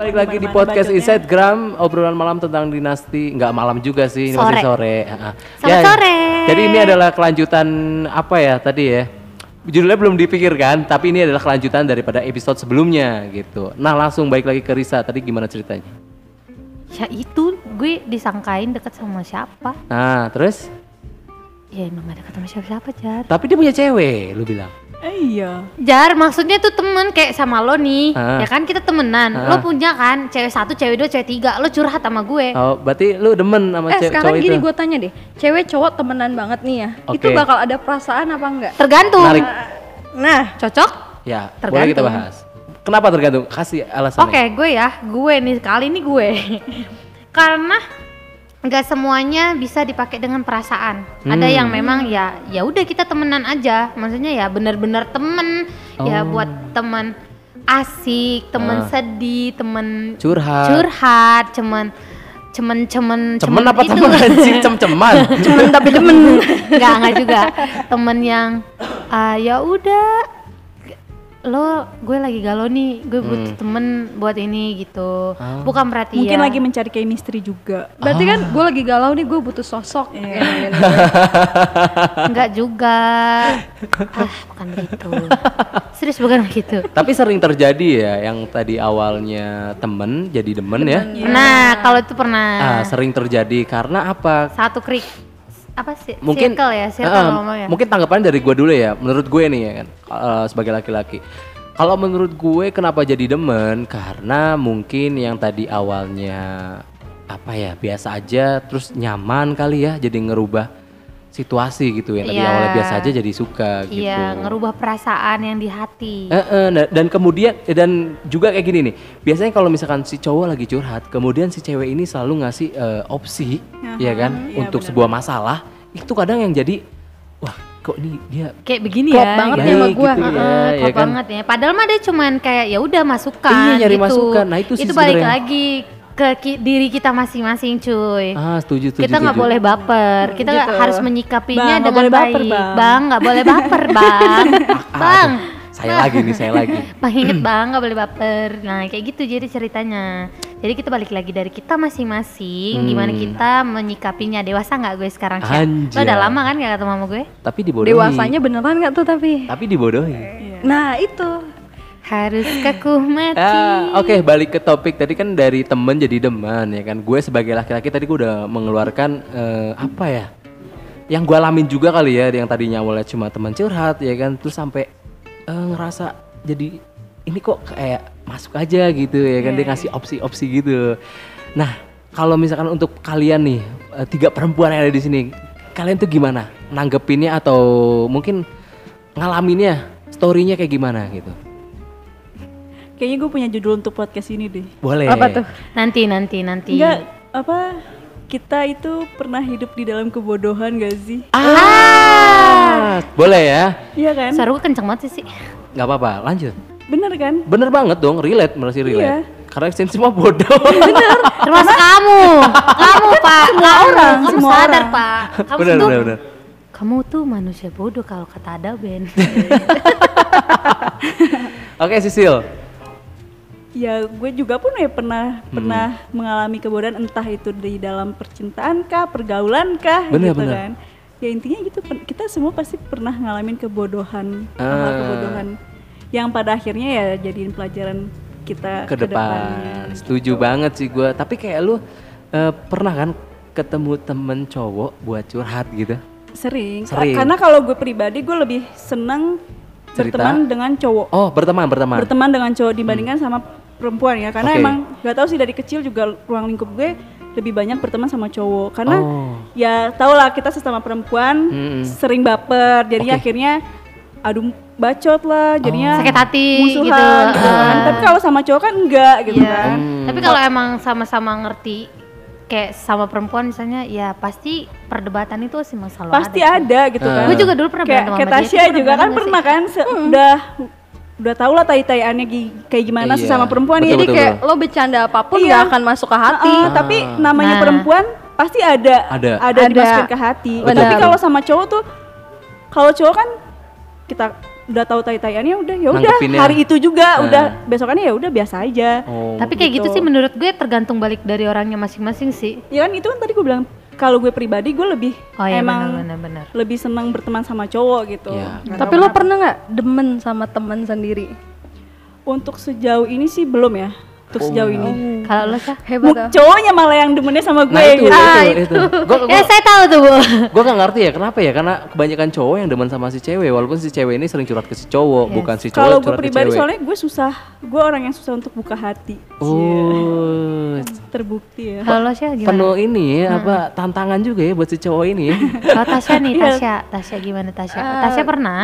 Balik lagi di podcast Inside Gram, obrolan malam tentang dinasti, nggak malam juga sih, ini masih Sore. sore. Ah, ah. Selamat sore. Jadi ini adalah kelanjutan apa ya tadi ya? Judulnya belum dipikirkan, tapi ini adalah kelanjutan daripada episode sebelumnya gitu. Nah langsung balik lagi ke Risa, tadi gimana ceritanya? Ya itu gue disangkain deket sama siapa? Nah terus, Ya emang gak deket sama siapa-siapa Jar. tapi dia punya cewek, lu bilang. Eh, iya. Jar maksudnya tuh temen kayak sama lo nih, Ah. ya kan kita temenan. Ah. Lo punya kan cewek satu, cewek dua, cewek tiga. Lo curhat sama gue. Oh berarti lu demen sama Eh cewek sekarang gini itu? gue tanya deh, cewek cowok temenan banget nih ya, itu Oke. bakal ada perasaan apa enggak? Tergantung. Menarik. Nah, Cocok? Ya, boleh Tergantung. kita bahas. Kenapa tergantung? Kasih alasannya. Oke, gue ya, gue nih kali ini gue. Karena nggak semuanya bisa dipakai dengan perasaan. Ada Hmm. yang memang ya ya udah kita temenan aja. Maksudnya ya bener-bener temen ya Oh. buat temen asik, temen Ah. sedih, temen Curhat. curhat, cemen cemen cemen Cemen apa itu. temen anjing? Cem-ceman. cuman tapi demen. Enggak, enggak juga. Temen yang ah, ya udah lo gue lagi galau nih, gue butuh temen buat ini gitu. Ah. Bukan berarti Mungkin ya. lagi mencari chemistry juga. Berarti kan gue lagi galau nih, gue butuh sosok. Iya. Enggak juga. ah, bukan begitu. Serius bukan begitu. Tapi sering terjadi ya yang tadi awalnya temen jadi demen ya. Nah, kalau itu pernah Ah, sering terjadi karena apa? satu krik apa sih? Mungkin circle ya, circle ngomongnya. Mungkin tanggapan dari gue dulu ya. Menurut gue nih ya kan eh, sebagai laki-laki. Kalau menurut gue kenapa jadi demen? Karena mungkin yang tadi awalnya apa ya biasa aja terus nyaman kali ya jadi ngerubah situasi gitu ya tadi Iya. awalnya biasa aja jadi suka gitu. Iya, ngerubah perasaan yang di hati. Eh, nah, dan kemudian eh, dan juga kayak gini nih biasanya kalau misalkan si cowok lagi curhat kemudian si cewek ini selalu ngasih eh, opsi ya kan untuk sebuah masalah itu kadang yang jadi wah kok ini dia Kayak begini Klop ya. banget nih sama baik gua. gitu ya, Heeh, ya klop kan banget ya. Padahal mah dia cuman kayak ya udah masukan Iya, nyari gitu. masukan. Nah, itu sih balik sebenarnya. lagi ke ki- diri kita masing-masing, cuy. ah setuju setuju kita nggak boleh baper. Kita Gitu. harus menyikapinya Bang, dengan boleh baper, baik. Bang. Bang, nggak boleh baper, Bang. bang. saya lagi nih saya lagi Bang inget bang nggak boleh baper. Nah kayak gitu jadi ceritanya. Jadi kita balik lagi dari kita masing-masing. Hmm. Gimana kita menyikapinya dewasa nggak gue sekarang? Syah? Lo udah lama kan gak ketemu sama gue? tapi dibodohi Dewasanya beneran nggak tuh tapi? tapi dibodohi Nah itu. Haruskah ku mati? Ah, oke balik ke topik tadi kan dari temen jadi demen ya kan. Gue sebagai laki-laki tadi gue udah mengeluarkan eh, apa ya? Yang gue alamin juga kali ya, yang tadinya awalnya cuma teman curhat ya kan, terus sampai eh, ngerasa jadi ini kok kayak masuk aja gitu ya kan, dia ngasih opsi-opsi gitu. Nah kalau misalkan untuk kalian nih eh, tiga perempuan yang ada di sini, kalian tuh gimana? Nanggepinnya atau mungkin ngalaminnya, storynya kayak gimana gitu? Kayaknya gue punya judul untuk podcast ini deh. Boleh. Apa tuh? Nanti nanti nanti. Enggak, apa kita itu pernah hidup di dalam kebodohan gak sih? Ah, boleh ya? Iya kan? Suara gue kenceng banget sih. Nggak apa-apa, lanjut. Bener kan? Bener banget dong, relate, masih relate. Iya. Karena ekstensi semua bodoh. Termasuk kamu, kamu pak, semua orang, kamu semua sadar orang. pak. Kamu bener, tuh, bener, bener. kamu tuh manusia bodoh kalau kata ada Ben. Oke, Sisil. Ya gue juga pun ya pernah Hmm. pernah mengalami kebodohan entah itu di dalam percintaan kah, pergaulan kah Bener, gitu bener. kan. Ya intinya gitu kita semua pasti pernah ngalamin kebodohan, Ah. kebodohan yang pada akhirnya ya jadiin pelajaran kita Ke depan. Setuju banget sih gue. Tapi kayak lu eh, pernah kan ketemu temen cowok buat curhat gitu? Sering. Sering. Karena kalau gue pribadi gue lebih senang Cerita? berteman dengan cowok. Oh, berteman, berteman. Berteman dengan cowok dibandingkan sama perempuan ya. Karena Oke. emang gak tahu sih dari kecil juga ruang lingkup gue lebih banyak berteman sama cowok. Karena Oh. ya tau lah kita sesama perempuan Mm-mm. sering baper. Jadinya Oke. akhirnya adu bacot lah. Jadinya Sakit hati musuhan, gitu. kan. Ah. Tapi kalau sama cowok kan enggak gitu Iya. kan. Hmm. Tapi kalau emang sama-sama ngerti kayak sama perempuan misalnya ya pasti perdebatan itu sih selalu Pasti ada. ada gitu Ah. kan. Gue juga dulu pernah kayak, kayak sama dia. Tasya juga kan pernah sih? kan se- udah udah tau lah tai-taiannya gi- kayak gimana Iya. sesama perempuan Betul, Jadi betul, kayak betul. lo bercanda apa pun Iya. nggak akan masuk ke hati. Ah, tapi namanya Nah. perempuan pasti ada Ada. ada, Ada. dimasukin ke hati. Benar. Tapi kalau sama cowok tuh kalau cowok kan kita udah tahu tai-taiannya udah ya udah hari itu juga Nah. udah besokannya ya udah biasa aja. Oh, Tapi kayak gitu gitu. sih menurut gue tergantung balik dari orangnya masing-masing sih. Ya kan itu kan tadi gue bilang kalau gue pribadi gue lebih Oh iya emang benar-benar. lebih senang berteman sama cowok gitu. Nggak Tapi lo pernah nggak demen sama temen sendiri? untuk sejauh ini sih belum ya. Untuk sejauh ini. Kalau lo sih? Hebat. Cowoknya malah yang demennya sama gue Nah itu, gitu. Ah, itu, itu. Gue Ya saya tahu tuh bu. gue gak ngerti ya kenapa ya karena kebanyakan cowok yang demen sama si cewek walaupun si cewek ini sering curhat ke si cowok Yes. bukan si cowok Kalau gue curhat ke pribadi cewek. soalnya gue susah, gue orang yang susah untuk buka hati. Oh, Terbukti ya. Kalau lo sih gimana? penuh ini ya, apa tantangan juga ya buat si cowok ini. Kalau Tasya nih, Iya. Tasya, Tasya gimana Tasya? Eh, Tasya pernah?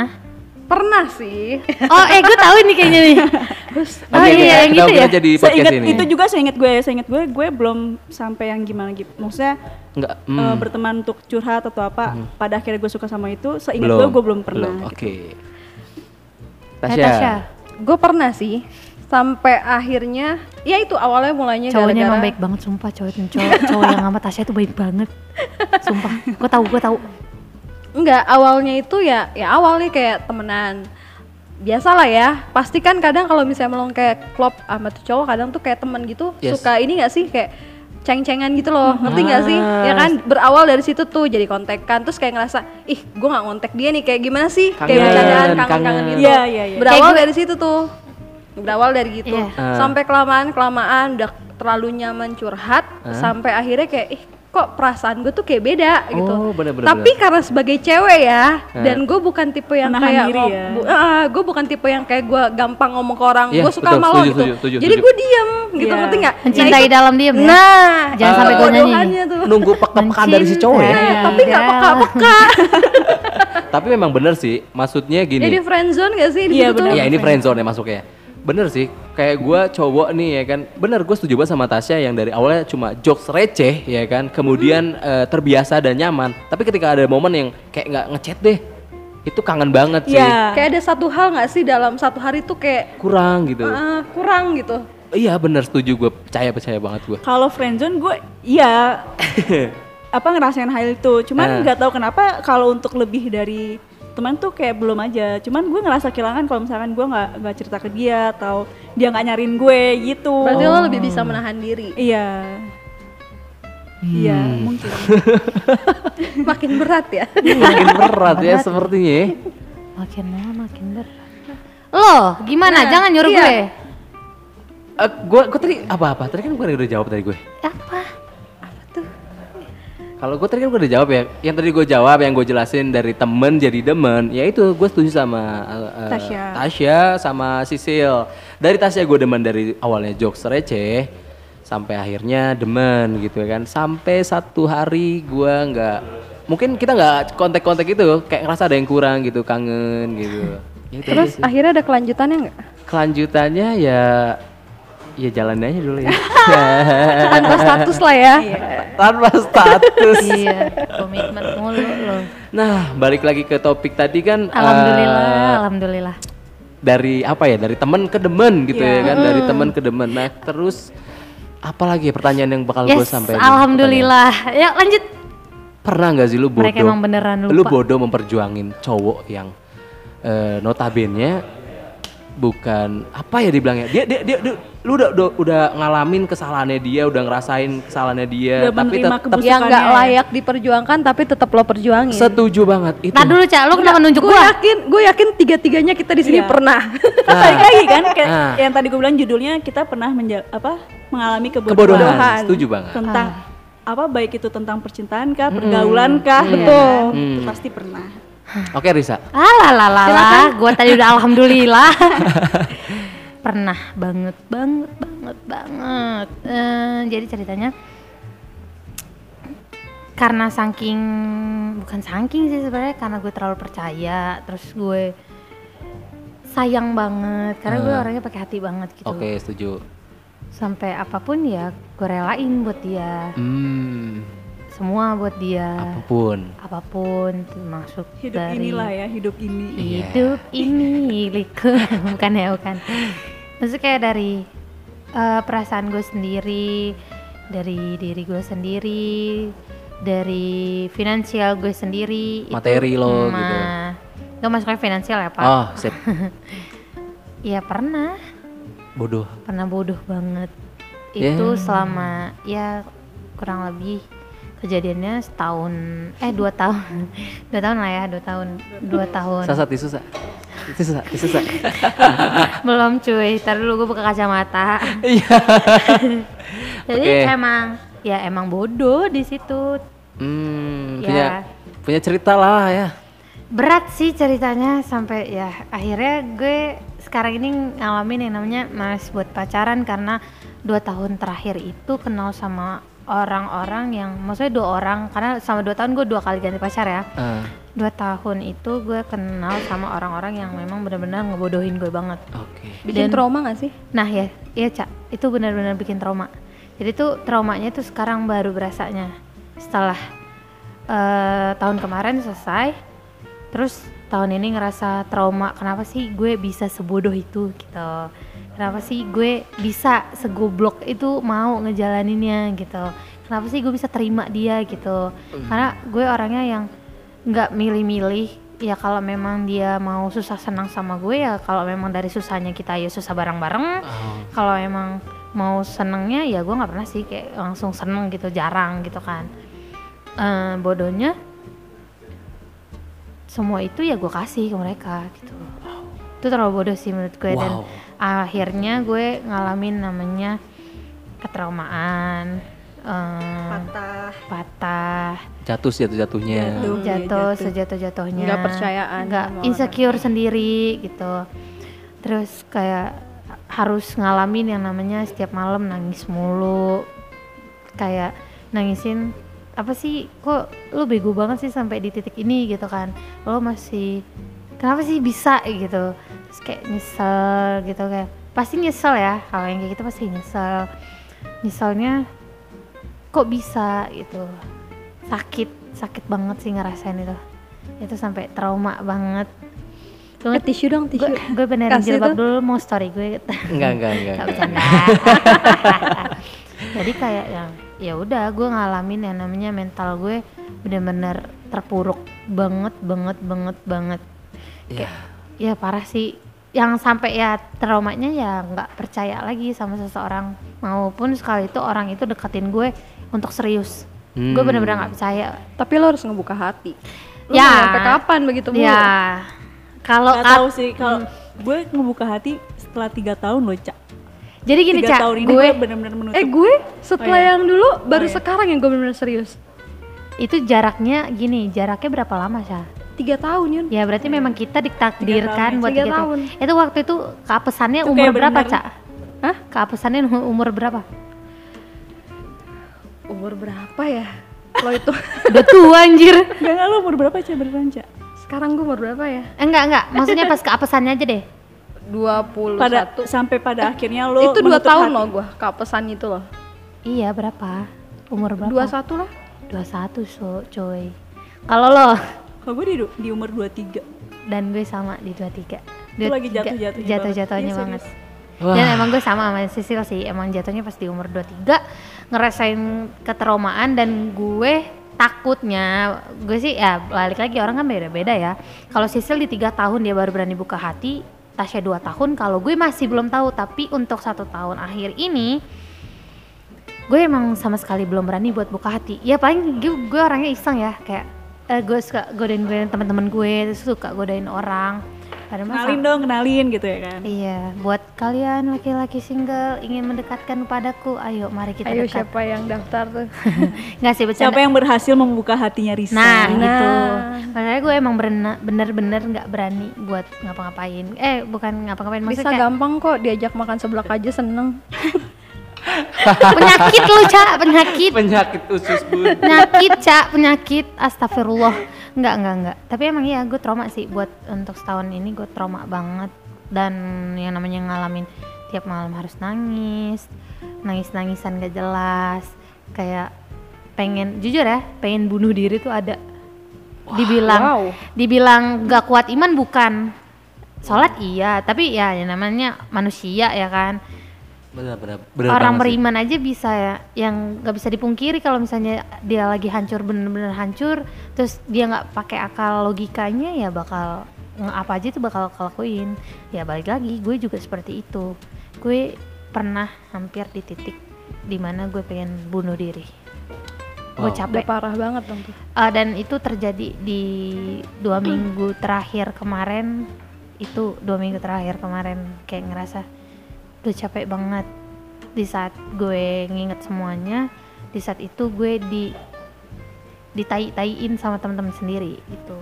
Pernah sih. Oh, eh gue tahu nih kayaknya nih. Oh Oke, iya, kita- yang gitu ya. jadi Seingat ini. itu juga seingat gue, seingat gue, gue belum sampai yang gimana gitu. Maksudnya Enggak, eh, hmm, berteman untuk curhat atau apa. Pada akhirnya gue suka sama itu, seingat belum. gue gue belum pernah. Belum, Oke. Eh, Tasya. Tasya, Gue pernah sih. Sampai akhirnya, ya itu awalnya mulainya cowoknya emang gara-gara baik banget sumpah cowok cowok, cowok yang sama Tasya tuh baik banget. Sumpah, gue tahu, gue tahu. Enggak, awalnya itu ya ya awalnya kayak temenan. Biasalah ya, pasti kan kadang kalau misalnya melong kayak klop sama tuh cowok kadang tuh kayak temen gitu Yes. suka ini gak sih kayak ceng-cengan gitu loh, ngerti gak sih? Ah. Ya kan berawal dari situ tuh jadi kontekan terus kayak ngerasa ih gue nggak kontak dia nih kayak gimana sih? kayak Kangen, bercandaan kangen-kangen kangen. gitu. Iya, iya, iya. Berawal Kayak gue- dari situ tuh, berawal dari gitu Iya. Ah. sampai kelamaan kelamaan udah terlalu nyaman curhat Ah. sampai akhirnya kayak ih kok perasaan gue tuh kayak beda gitu. Oh, bener-bener, Tapi karena sebagai cewek ya, Ah. dan gue bukan tipe yang Menahan kayak diri ya. bu- gue bukan tipe yang kayak gue gampang ngomong ke orang, Iya, gue suka betul, sama lo setuju, gitu. setuju, setuju, Jadi gue diem gitu, Iya. ngerti nggak? Mencintai Nah, itu- dalam diam ya. Nah, Jangan sampai gue nyanyi. tuh. Nunggu peka-pekaan dari si cowok ya. Nah, tapi nggak Dalam. peka-peka. Tapi memang bener sih, maksudnya gini. Jadi friendzone gak sih di Iya, situ tuh? Ya ini friendzone ya masuknya. Bener sih, kayak gue cowok nih ya kan, bener gue setuju banget sama Tasya yang dari awalnya cuma jokes receh ya kan, kemudian eh, terbiasa dan nyaman. Tapi ketika ada momen yang kayak nggak ngechat deh, itu kangen banget sih, Iya. Kayak ada satu hal nggak sih dalam satu hari tuh kayak kurang gitu. ah, kurang gitu. Iya bener setuju gue, percaya percaya banget gue. Kalau friendzone gue iya apa ngerasain hal itu. Cuman nggak tahu kenapa kalau untuk lebih dari teman tuh kayak belum aja. Cuman gue ngerasa kehilangan kalau misalkan gue nggak nggak cerita ke dia atau dia nggak nyariin gue gitu. Berarti lo lebih bisa menahan diri. Iya. Iya Hmm. mungkin. Makin berat ya. Makin berat ya sepertinya. ya. Makin lama makin berat. Lo gimana? Nah, Jangan nyuruh iya. gue. Eh, gue gue tadi apa apa? Tadi kan gue udah jawab tadi gue. Apa? Kalau gue tadi kan gue udah jawab ya. Yang tadi gue jawab, yang gue jelasin dari temen jadi demen, ya itu gue setuju sama uh, Tasya. Tasya sama Sisil. Dari Tasya gue demen dari awalnya jokes receh sampai akhirnya demen gitu ya kan. Sampai satu hari gue nggak, mungkin kita nggak kontak-kontak itu, kayak ngerasa ada yang kurang gitu, kangen gitu. Ya Terus sih. akhirnya ada kelanjutannya nggak? kelanjutannya ya, ya jalan aja dulu ya. Tanpa status lah ya. Tanpa status. iya, komitmen mulu lo. Nah, balik lagi ke topik tadi kan Alhamdulillah, eh, alhamdulillah. dari apa ya? Dari teman ke demen gitu ya Iya. kan, dari teman ke demen. Nah, terus apa lagi ya pertanyaan yang bakal gue Yes, sampaikan? alhamdulillah. Ya lanjut. Pernah nggak sih lu bodoh? Mereka emang beneran Lu lupa. bodoh memperjuangin cowok yang eh, notabene bukan apa ya dibilangnya? Dia dia dia, dia- lu udah, udah udah ngalamin kesalahannya dia, udah ngerasain kesalahannya dia, Udah tapi menerima tetap. Yang nggak ya. layak diperjuangkan tapi tetap lo perjuangin. setuju banget itu. Nah dulu Cak, lu kenapa nunjuk gue gua? yakin, gue yakin tiga-tiganya kita di sini Iya. pernah. Nah, Balik lagi kan kayak Ah. yang tadi gue bilang judulnya kita pernah menja apa mengalami kebodohan, kebodohan, setuju banget. tentang apa baik itu tentang percintaan kah, pergaulan kah, Hmm. betul. Hmm. Itu pasti pernah. Oke Risa, Alah lah lah lah, gua tadi udah alhamdulillah. Pernah banget, banget, banget, banget. Eh, jadi ceritanya karena saking bukan saking sih sebenarnya karena gue terlalu percaya, terus gue sayang banget karena gue Ah. orangnya pakai hati banget gitu. oke setuju. Sampai apa pun ya gue relain buat dia, Hmm, semua buat dia. apa pun. Apa pun termasuk Hidup dari inilah ya, hidup ini. hidup ini milikku bukan ya bukan maksudnya kayak dari eh, perasaan gue sendiri dari diri gue sendiri dari finansial gue sendiri itu- Materi lo Ma- gitu. Gak masuknya finansial ya pak? Oh, sip. Iya pernah, Bodoh. pernah bodoh banget. Ya. Itu selama ya kurang lebih kejadiannya setahun, eh dua tahun, dua tahun lah ya, dua tahun, dua tahun. Sasa tisu sa. Tisu sa, tisu sa. Belum cuy, ntar dulu gue buka kacamata. Iya. Jadi Oke. emang, ya emang bodoh di situ. Hmm, Ya. punya punya cerita lah ya. Berat sih ceritanya sampai ya akhirnya gue sekarang ini ngalamin yang namanya males buat pacaran karena dua tahun terakhir itu kenal sama orang-orang yang maksudnya dua orang karena sama dua tahun gue dua kali ganti pacar ya Ah, dua tahun itu gue kenal sama orang-orang yang memang benar-benar ngebodohin gue banget Oke. Bikin Dan- trauma gak sih? Nah ya, iya cak, itu benar-benar bikin trauma. Jadi tuh traumanya tuh sekarang baru berasanya setelah eh, tahun kemarin selesai, terus tahun ini ngerasa trauma. Kenapa sih gue bisa sebodoh itu gitu? Kenapa sih gue bisa segoblok itu mau ngejalaninnya gitu? Kenapa sih gue bisa terima dia gitu? Karena gue orangnya yang nggak milih-milih. Ya kalau memang dia mau susah senang sama gue ya kalau memang dari susahnya kita ya susah bareng-bareng. Oh, kalau emang mau senengnya ya gue nggak pernah sih kayak langsung seneng gitu jarang gitu kan. Eh, bodohnya semua itu ya gue kasih ke mereka gitu. Itu terlalu bodoh sih menurut gue dan. Wow. Akhirnya gue ngalamin namanya ketraumaan eh, Patah. patah Jatuh sih jatuh-jatuhnya. Jatuh. jatuh, jatuh. sejatuh-jatuhnya Nggak percayaan nggak insecure sendiri gitu terus kayak harus ngalamin yang namanya setiap malam nangis mulu kayak nangisin apa sih kok lu bego banget sih sampai di titik ini gitu kan lo masih kenapa sih bisa gitu. Terus kayak nyesel gitu kayak pasti nyesel ya kalau yang kayak gitu pasti nyesel. Nyeselnya kok bisa gitu. Sakit sakit banget sih ngerasain itu. Itu sampai trauma banget. Eh, tisu dong, tisu. gue gue benerin Kasih jilbab dulu mau story gue. Enggak, enggak, enggak. Gak enggak. jadi kayak yang ya udah gue ngalamin yang namanya mental gue bener-bener terpuruk banget banget banget banget Ya. ya parah sih yang sampai ya traumanya ya nggak percaya lagi sama seseorang maupun sekali itu orang itu deketin gue untuk serius gue Hmm. bener-bener nggak percaya Tapi lo harus ngebuka hati. Lo Ya. sampai kapan begitu mulu? ya kalau tahu sih kalau gue ngebuka hati setelah tiga tahun loh cak jadi gini cak tahun ini gue gue bener-bener menutup Eh gue setelah Oh, iya. yang dulu baru Oh, iya. sekarang yang gue bener-bener serius. itu jaraknya gini jaraknya berapa lama sih Tiga tahun Yun. Ya berarti memang kita ditakdirkan tahun, buat tiga gitu. tahun. Itu waktu itu keapesannya Itu umur berapa, bener- Cak? Hah? Keapesannya umur berapa? Umur berapa ya? Lo itu Udah tua anjir. Gak nggak lu umur berapa cak beneran cak sekarang gue umur berapa ya? Eh, enggak, enggak. Maksudnya pas keapesannya aja deh. 21 pada sampai pada akhirnya lo Itu dua tahun hati. loh gue kapesan itu loh. Iya, berapa? Umur berapa? 21 lah. 21 so, coy. Kalau lo kalau gue di, di umur 23 dan gue sama di 23. Itu lagi jatuh-jatuhnya banget. Jatuh-jatuhnya Iya, banget. serius. Wah. Dan emang gue sama sama Sisil sih, emang jatuhnya pas di umur 23 ngerasain ketraumaan dan gue takutnya gue sih ya balik lagi orang kan beda-beda ya. Kalau Sisil di tiga tahun dia baru berani buka hati, Tasya dua tahun. Kalau gue masih belum tahu, tapi untuk satu tahun akhir ini gue emang sama sekali belum berani buat buka hati. Ya paling gue, gue orangnya iseng ya, kayak eh, gue suka godain-godain teman-teman gue, terus suka godain orang. Padahal mah kenalin dong kenalin gitu ya kan Iya, buat kalian laki-laki single ingin mendekatkan padaku, ayo mari kita Ayo dekat. siapa yang daftar tuh? Nggak sih bercanda. siapa yang berhasil membuka hatinya Risa Nah, gitu. Nah. Makanya gue emang bener-bener nggak berani buat ngapa-ngapain. Eh, bukan ngapa-ngapain, Bisa maksudnya kayak gampang kok diajak makan seblak aja seneng. penyakit lu, Cak, penyakit. Penyakit usus bun. penyakit, Cak, penyakit. Astagfirullah. Enggak, enggak, enggak. Tapi emang iya gue trauma sih buat untuk setahun ini gue trauma banget dan yang namanya ngalamin tiap malam harus nangis, nangis-nangisan gak jelas, kayak pengen jujur ya, pengen bunuh diri tuh ada. dibilang wow. dibilang gak kuat iman bukan. Sholat iya, tapi ya yang namanya manusia ya kan Benar, benar. benar orang banget sih. beriman aja bisa ya yang nggak bisa dipungkiri kalau misalnya dia lagi hancur bener-bener hancur terus dia nggak pakai akal logikanya ya bakal apa aja itu bakal kelakuin ya balik lagi gue juga seperti itu gue pernah hampir di titik di mana gue pengen bunuh diri gue Wow. Udah capek parah banget dong tuh. Ah, dan itu terjadi di dua minggu terakhir kemarin itu dua minggu terakhir kemarin kayak ngerasa udah capek banget di saat gue nginget semuanya di saat itu gue di ditai-taiin sama teman-teman sendiri gitu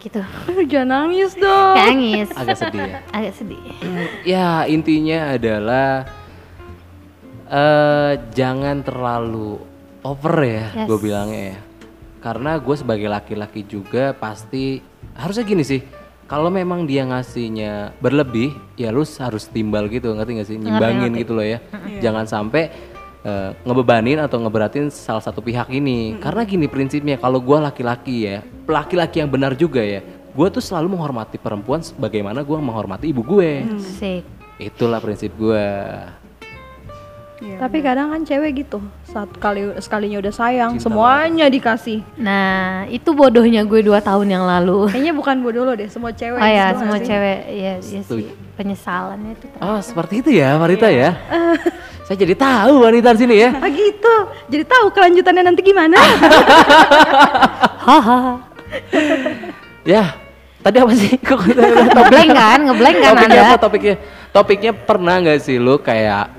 gitu Jangan nangis dong. nangis Agak sedih ya. agak sedih ya intinya adalah eh jangan terlalu over ya, Yes. gue bilangnya ya. Karena gue sebagai laki-laki juga pasti harusnya gini sih. Kalau memang dia ngasihnya berlebih, ya lu harus timbal gitu, ngerti gak sih? Nyimbangin ngerti. gitu loh ya. Jangan sampai eh, ngebebanin atau ngeberatin salah satu pihak ini. Karena gini prinsipnya, kalau gue laki-laki ya, laki-laki yang benar juga ya. Gue tuh selalu menghormati perempuan sebagaimana gue menghormati ibu gue. sih Itulah prinsip gue. Iya, Tapi kadang kan cewek gitu, saat kali sekalinya udah sayang, Cinta semuanya dikasih. nah itu bodohnya gue dua tahun yang lalu Kayaknya bukan bodoh lo deh, semua cewek. oh ya semua nggak sih? cewek ya, ya sih penyesalannya itu ter- Oh seperti itu ya wanita ya. Saya jadi tahu wanita di sini ya. Ah gitu, jadi tahu kelanjutannya nanti gimana? hahaha Ya tadi apa sih? Ngeblank kan ngeblank kan topiknya anda apa topiknya? Topiknya pernah nggak sih lu kayak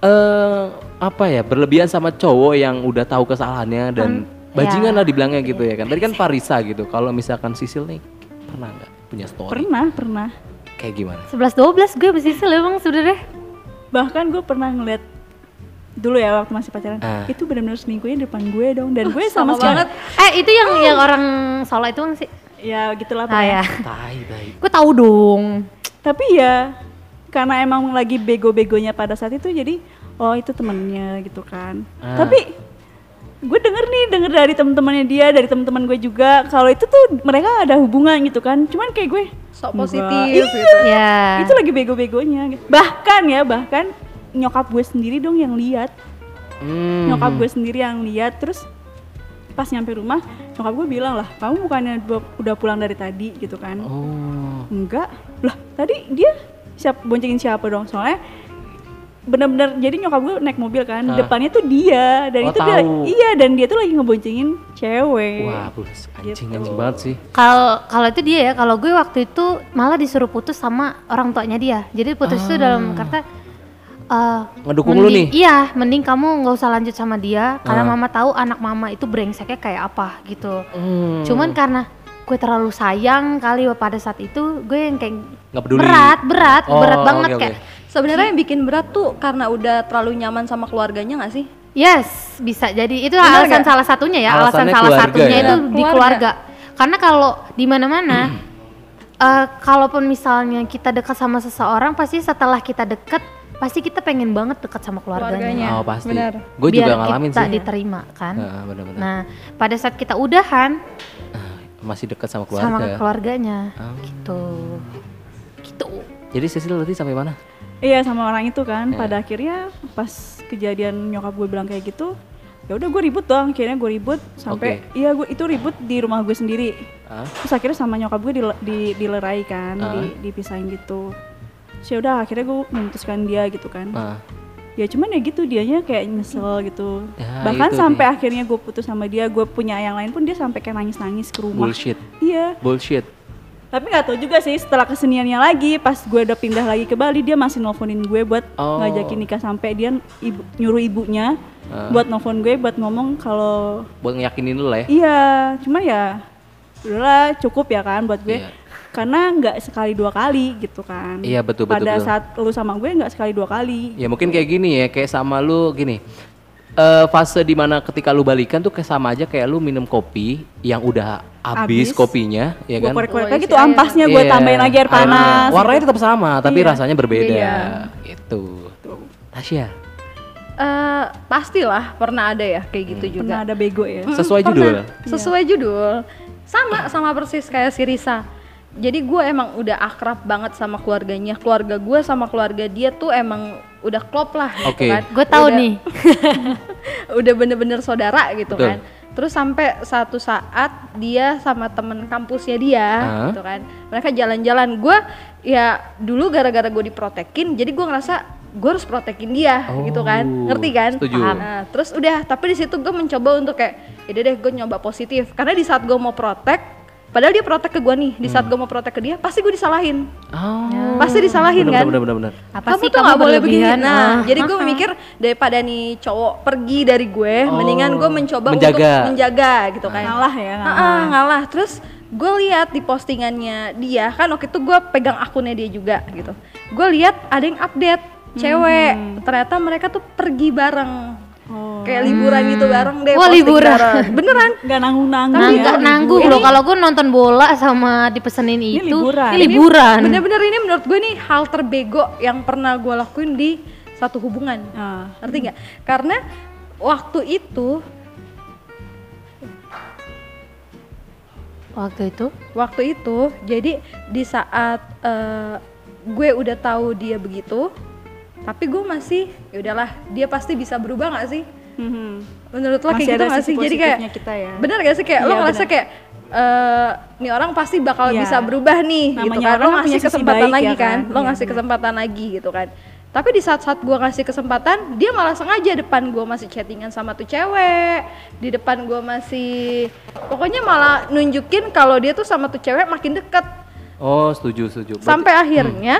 eh apa ya berlebihan sama cowok yang udah tahu kesalahannya dan bajingan ya. lah dibilangnya gitu ya kan. Tadi kan Parisa gitu. Kalau misalkan Sisil nih pernah nggak punya story Pernah, pernah. kayak gimana? 11 12 gue bersisil emang sebenarnya Bahkan gue pernah ngeliat dulu ya waktu masih pacaran Ah. itu benar-benar seminggunya depan gue dong dan gue sama sama, sekali banget. eh itu yang yang orang Solo itu kan sih ya gitulah ah ya. Tai baik. gue tahu dong tapi ya karena emang lagi bego-begonya pada saat itu jadi oh itu temennya gitu kan. Ah. tapi gue denger nih denger dari teman-temannya dia dari teman-teman gue juga kalau itu tuh mereka ada hubungan gitu kan. Cuman kayak gue Sok positif Iya, gitu. ya itu lagi bego-begonya gitu. bahkan ya bahkan nyokap gue sendiri dong yang lihat. Hmm. nyokap gue sendiri yang lihat. Terus pas nyampe rumah nyokap gue bilang lah kamu bukannya udah pulang dari tadi? Gitu kan. Oh. enggak. Lah tadi dia siap boncengin siapa dong? Soalnya bener-bener jadi nyokap gue naik mobil kan Ah. depannya tuh dia dan Oh, itu dia iya dan dia tuh lagi ngeboncengin cewek Wah, plus anjing Gitu. anjing banget sih. kalau kalau itu dia ya kalau gue waktu itu malah disuruh putus sama orang tuanya dia jadi putus itu dalam kata eh, Ngedukung lu mending- nih? iya mending kamu nggak usah lanjut sama dia karena Ah. mama tahu anak mama itu brengseknya kayak apa gitu Hmm. cuman karena gue terlalu sayang kali pada saat itu gue yang kayak Nggak peduli. berat berat Oh, berat banget oke. kayak Sebenarnya yang bikin berat tuh karena udah terlalu nyaman sama keluarganya nggak sih? Yes, bisa jadi itu Benar alasan nggak? salah satunya ya, alasan salah keluarga satunya ya? itu di Keluarga. keluarga. Karena kalau di mana-mana eh, kalaupun misalnya kita dekat sama seseorang pasti setelah kita dekat pasti kita pengen banget dekat sama keluarganya. Keluarganya. Oh pasti. Benar. Gue juga Biar ngalamin kita sih. diterima kan. Nah. Nah, pada saat kita udahan Masih dekat sama keluarga. sama keluarganya Oh. gitu. Gitu. Jadi Cecil berarti sampai mana? Iya sama orang itu kan Ya. pada akhirnya pas kejadian nyokap gue bilang kayak gitu ya udah gue ribut dong akhirnya gue ribut sampai iya gue itu ribut di rumah gue sendiri Ah? terus akhirnya sama nyokap gue dile- di, dilerai kan Ah. di, dipisahin gitu Terus ya udah akhirnya gue memutuskan dia gitu kan Ah. ya cuman ya gitu dianya kayak nyesel gitu Ya, bahkan sampai akhirnya gue putus sama dia gue punya yang lain pun dia sampai kayak nangis nangis ke rumah Bullshit. iya Bullshit. Tapi nggak tahu juga sih setelah keseniannya lagi pas gue udah pindah lagi ke Bali dia masih nelfonin gue buat Oh. ngajakin nikah sampai dia ibu, nyuruh ibunya Ah. buat nelfon gue buat ngomong kalau Buat ngeyakinin lu lah ya. iya cuma ya udahlah cukup ya kan buat gue Iya. karena nggak sekali dua kali gitu kan Iya, betul, betul, pada betul. saat lu sama gue nggak sekali dua kali Ya mungkin kayak gini ya, kayak sama lu gini. Eh fase di mana ketika lu balikan tuh kayak sama aja kayak lu minum kopi yang udah habis kopinya, ya gue kan? Oh, lagi isi tuh air. ampasnya gue Iya, tambahin lagi air panas Warnanya tetap sama, tapi Iya. rasanya berbeda. Beda. Gitu. Tasya, Eh pastilah pernah ada ya kayak gitu juga. pernah ada bego ya Mm, sesuai pernah. judul. Sesuai judul. Sama sama persis kayak si Risa. Jadi gue emang udah akrab banget sama keluarganya. Keluarga gue sama keluarga dia tuh emang udah klop lah gitu Oke. kan. Gue tahu Udah- nih. udah bener-bener saudara gitu Betul. kan. terus sampai satu saat dia sama temen kampusnya dia Hah? gitu kan mereka jalan-jalan gue ya dulu gara-gara gue diprotekin jadi gue ngerasa gue harus protekin dia gitu kan Oh, ngerti kan setuju. Paham. Nah, terus udah tapi di situ gue mencoba untuk kayak ya deh gue nyoba positif karena di saat gue mau protek padahal dia protek ke gue nih. Di saat gue mau protek ke dia pasti gue disalahin. Oh. pasti disalahin bener, kan? bener, bener, bener. Apa kamu sih tuh nggak boleh begini. Nah Ah. jadi gue mikir daripada nih cowok pergi dari gue Oh, mendingan gue mencoba menjaga. untuk menjaga. gitu kan. Ngalah ya Ah, ngalah. ah, ngalah. Terus gue lihat di postingannya dia kan waktu itu gue pegang akunnya dia juga gitu. Gue lihat ada yang update cewek. Ternyata mereka tuh pergi bareng Oh. kayak liburan gitu bareng deh Wah, liburan. bareng. beneran nggak nanggung nanggung Tapi ya. nggak nanggung loh kalau gue nonton bola sama dipesenin Ini itu. liburan. Ini liburan. bener-bener ini menurut gue nih hal terbego yang pernah gue lakuin di satu hubungan Ah. ngerti nggak karena waktu itu Waktu itu waktu itu jadi di saat eh, gue udah tahu dia begitu tapi gue masih ya udahlah dia pasti bisa berubah nggak sih Mhm. menurut lo Masih kayak gitu ada nggak sih jadi kayak kita ya. bener gak sih kayak lo Iya, ngerasa bener. kayak eh nih orang pasti bakal Iya. bisa berubah nih gitu Namanya kan orang lo kan ngasih kesempatan baik lagi ya kan kan? lo Iya, ngasih bener. kesempatan lagi gitu kan tapi di saat-saat gue ngasih kesempatan dia malah sengaja depan gue masih chattingan sama tuh cewek di depan gue masih pokoknya malah nunjukin kalau dia tuh sama tuh cewek makin deket Oh, setuju, setuju. Berarti- sampai akhirnya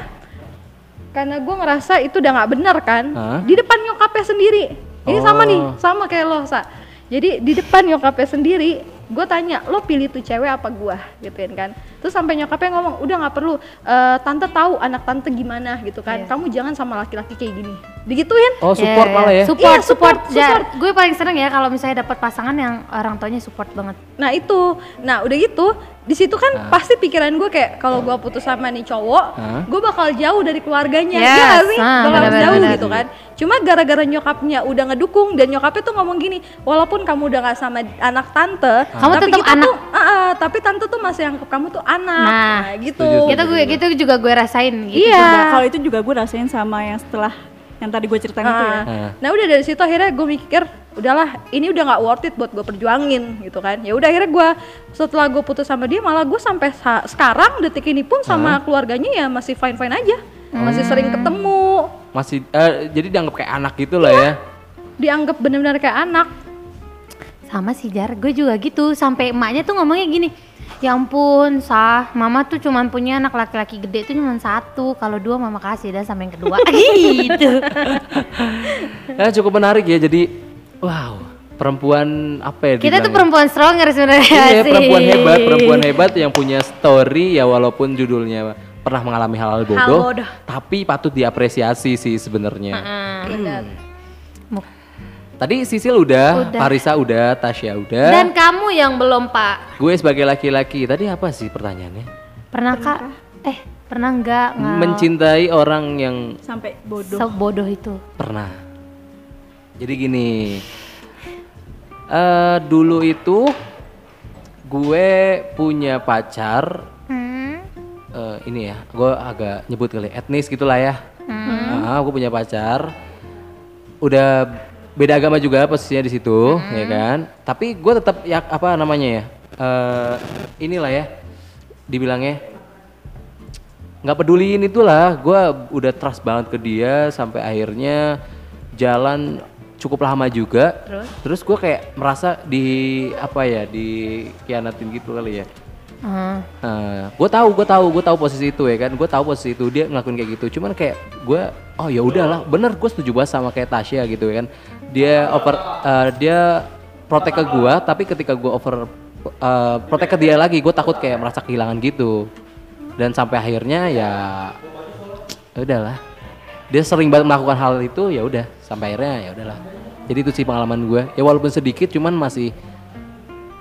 karena gue ngerasa itu udah nggak benar kan? Hah? di depan nyokapnya sendiri. Ini sama nih Oh. sama kayak lo sa. Jadi di depan nyokapnya sendiri gue tanya lo pilih tuh cewek apa gua? Gituin kan. Terus sampai nyokapnya ngomong udah nggak perlu eh, tante tahu anak tante gimana gitu kan. Iya. kamu jangan sama laki-laki kayak gini digituin Oh, support Ya, malah ya. Support, Iya, support. support, Ja, support. gue paling seneng ya kalau misalnya dapat pasangan yang orang tuanya support banget. Nah itu, nah udah gitu, di situ kan pasti pikiran gue kayak kalau gue putus sama nih cowok, Hah? gue bakal jauh dari keluarganya, Yes, ya sih? ah, bakal benar-benar, jauh benar. gitu kan. Cuma gara-gara nyokapnya udah ngedukung dan nyokapnya tuh ngomong gini, walaupun kamu udah nggak sama anak tante, Kamu tapi tetap anak. tuh, ah, ah, tapi tante tuh masih anggap kamu tuh anak, Nah, gitu. setuju, Gitu gue gitu juga gue rasain gitu Iya. Kalau itu juga gue rasain sama yang setelah yang tadi gue ceritain itu ya. Ah. Nah udah dari situ akhirnya gue mikir udahlah ini udah nggak worth it buat gue perjuangin gitu kan ya udah akhirnya gue setelah gue putus sama dia malah gue sampai sa- sekarang detik ini pun sama keluarganya ya masih fine fine aja masih sering ketemu Masih eh, jadi dianggap kayak anak gitu lah ya. dianggap benar-benar kayak anak Sama sih Jar, gue juga gitu. Sampai emaknya tuh ngomongnya gini, ya ampun sah, mama tuh cuman punya anak laki-laki gede tuh cuma satu, kalau dua mama kasih dah sampai yang kedua gitu. Ya cukup menarik ya. Jadi wow, perempuan apa ya Kita tuh perempuan stronger sebenarnya Iya, sih. perempuan hebat, perempuan hebat yang punya story ya walaupun judulnya pernah mengalami hal-hal bodoh, bodoh. tapi patut diapresiasi sih sebenarnya. Benar. Tadi Sisil udah, Udah. Parisa udah, Tasya udah. Dan kamu yang belum pak, gue sebagai laki-laki, tadi apa sih pertanyaannya? pernah kak? Eh pernah nggak nggak Mencintai orang yang Sampai bodoh. sebodoh itu? pernah. Jadi gini, eh dulu itu gue punya pacar, Hmm. eh, ini ya, gue agak nyebut kali etnis gitulah ya. Ah, gue punya pacar, udah beda agama juga posisinya di situ, ya kan. Tapi gue tetap ya apa namanya ya, eh, inilah ya, dibilangnya nggak peduliin itulah. Gue udah trust banget ke dia sampai akhirnya jalan cukup lama juga. Terus, gue kayak merasa di apa ya dikianatin gitu kali ya. Ah. gue tahu gue tahu gue tahu posisi itu ya kan? Gue tahu posisi itu dia ngelakuin kayak gitu. Cuman kayak gue oh ya udahlah bener gue setuju banget sama kayak Tasya gitu ya kan dia over eh, dia protek ke gue tapi ketika gue over eh, protek ke dia lagi gue takut kayak merasa kehilangan gitu. Dan sampai akhirnya ya ya udahlah. Dia sering banget melakukan hal itu ya udah. Sampai akhirnya ya udahlah. Jadi itu sih pengalaman gue ya walaupun sedikit cuman masih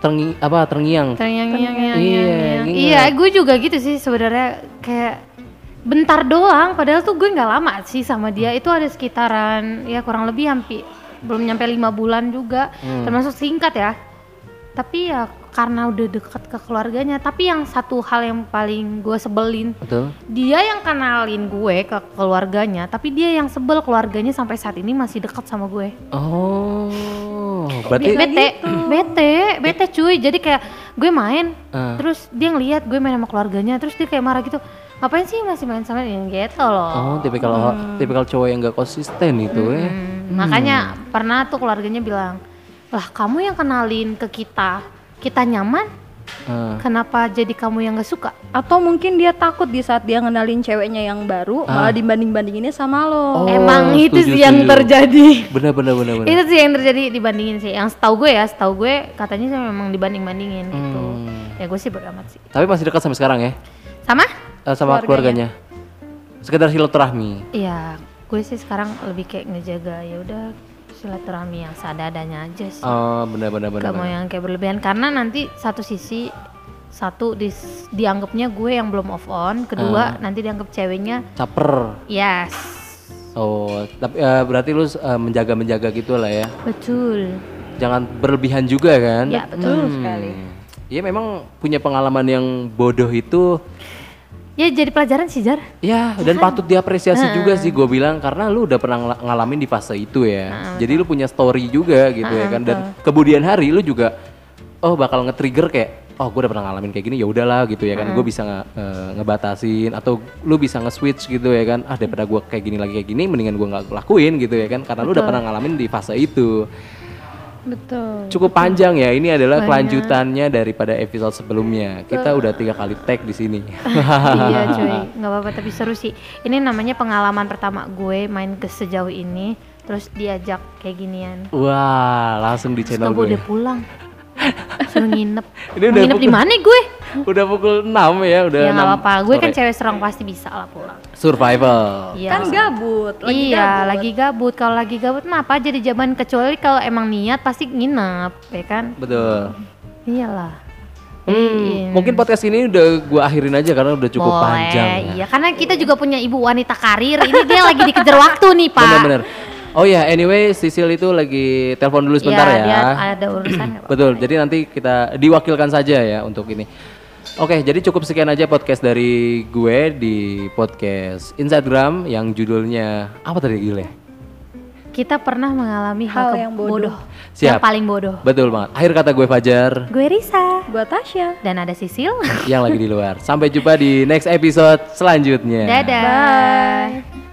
terngi apa terngiang. Terngiang-ngiang, Iya, iya, iya, gue juga gitu sih sebenarnya. Kayak bentar doang. Padahal tuh gue nggak lama sih sama dia. Itu ada sekitaran ya kurang lebih hampir belum nyampe lima bulan juga, Hmm. termasuk singkat ya. Tapi ya karena udah deket ke keluarganya. Tapi yang satu hal yang paling gue sebelin, betul dia yang kenalin gue ke keluarganya, tapi dia yang sebel keluarganya sampai saat ini masih dekat sama gue. oh berarti bete, bete, bete cuy. Jadi kayak gue main, Ah. terus dia ngeliat gue main sama keluarganya, terus dia kayak marah gitu. Ngapain sih masih main sama dia gitu loh. oh tipikal tipikal cowok yang gak konsisten itu ya. Hmm, Makanya pernah tuh keluarganya bilang, lah kamu yang kenalin ke kita, kita nyaman, Ah. kenapa jadi kamu yang gak suka? Atau mungkin dia takut di saat dia ngenalin ceweknya yang baru malah dibanding-bandinginnya sama lo. Oh, Emang itu setuju, sih yang terjadi. Bener bener bener bener. Itu sih yang terjadi dibandingin sih. Yang setahu gue ya, setahu gue katanya sih memang dibanding-bandingin gitu. Hmm. Ya gue sih bodo amat sih. Tapi masih dekat sampai sekarang ya? Sama? Eh, sama keluarganya. Sekedar silaturahmi. Iya, gue sih sekarang lebih kayak ngejaga ya udah silaturahmi yang seadanya aja sih. Oh bener bener bener. Gak mau bener. yang kayak berlebihan karena nanti satu sisi satu dis, dianggapnya gue yang belum off on, kedua nanti dianggap ceweknya Caper. yes. Oh tapi eh, berarti lu eh, menjaga menjaga gitu lah ya. Betul. Jangan berlebihan juga kan? Ya, betul sekali. Iya memang punya pengalaman yang bodoh itu Ya jadi pelajaran sih Jar. Ya, dan patut diapresiasi juga sih gue bilang karena lu udah pernah ngala- ngalamin di fase itu ya. Jadi lu punya story juga gitu ya kan dan kemudian hari lu juga oh bakal nge-trigger kayak oh gue udah pernah ngalamin kayak gini ya udahlah gitu ya kan. Gue bisa nge- eh, ngebatasin atau lu bisa nge-switch gitu ya kan. Ah daripada gue kayak gini lagi kayak gini mendingan gue nggak lakuin gitu ya kan karena lu udah pernah ngalamin di fase itu. Betul. Cukup panjang ya. Ini adalah kelanjutannya daripada episode sebelumnya. Kita udah tiga kali tag di sini. iya cuy, nggak apa-apa tapi seru sih. Ini namanya pengalaman pertama gue main ke sejauh ini, terus diajak kayak ginian. Wah, langsung di Terus channel gue gue. udah pulang, suruh nginep. Ini udah nginep di mana gue? Udah pukul 6 ya, udah ya nggak 6 apa-apa, gue kan cewek serang pasti bisa lah pulang. survival. Iya. Kan gabut, lagi iya, gabut. lagi gabut. Kalau lagi gabut mah apa aja di zaman kecuali kalau emang niat pasti nginep, ya kan? Betul. Iyalah. Hmm, Iya. mungkin podcast ini udah gua akhirin aja karena udah cukup Boleh, panjang. ya. iya. Karena kita juga punya ibu wanita karir. Ini dia lagi dikejar waktu nih, Pak. Bener-bener. Oh ya, anyway, Sisil itu lagi telepon dulu sebentar Iya, ya. dia ada urusan. Betul. Jadi nanti kita diwakilkan saja ya untuk ini. Oke, jadi cukup sekian aja podcast dari gue di podcast Instagram yang judulnya apa tadi Gil ya? Kita pernah mengalami Hal hal, yang bodoh. Yang Siap. paling bodoh. Betul banget. Akhir kata gue Fajar Gue Risa Gua Tasya. dan ada Sisil. yang lagi di luar. Sampai jumpa di next episode selanjutnya. Dadah. Bye.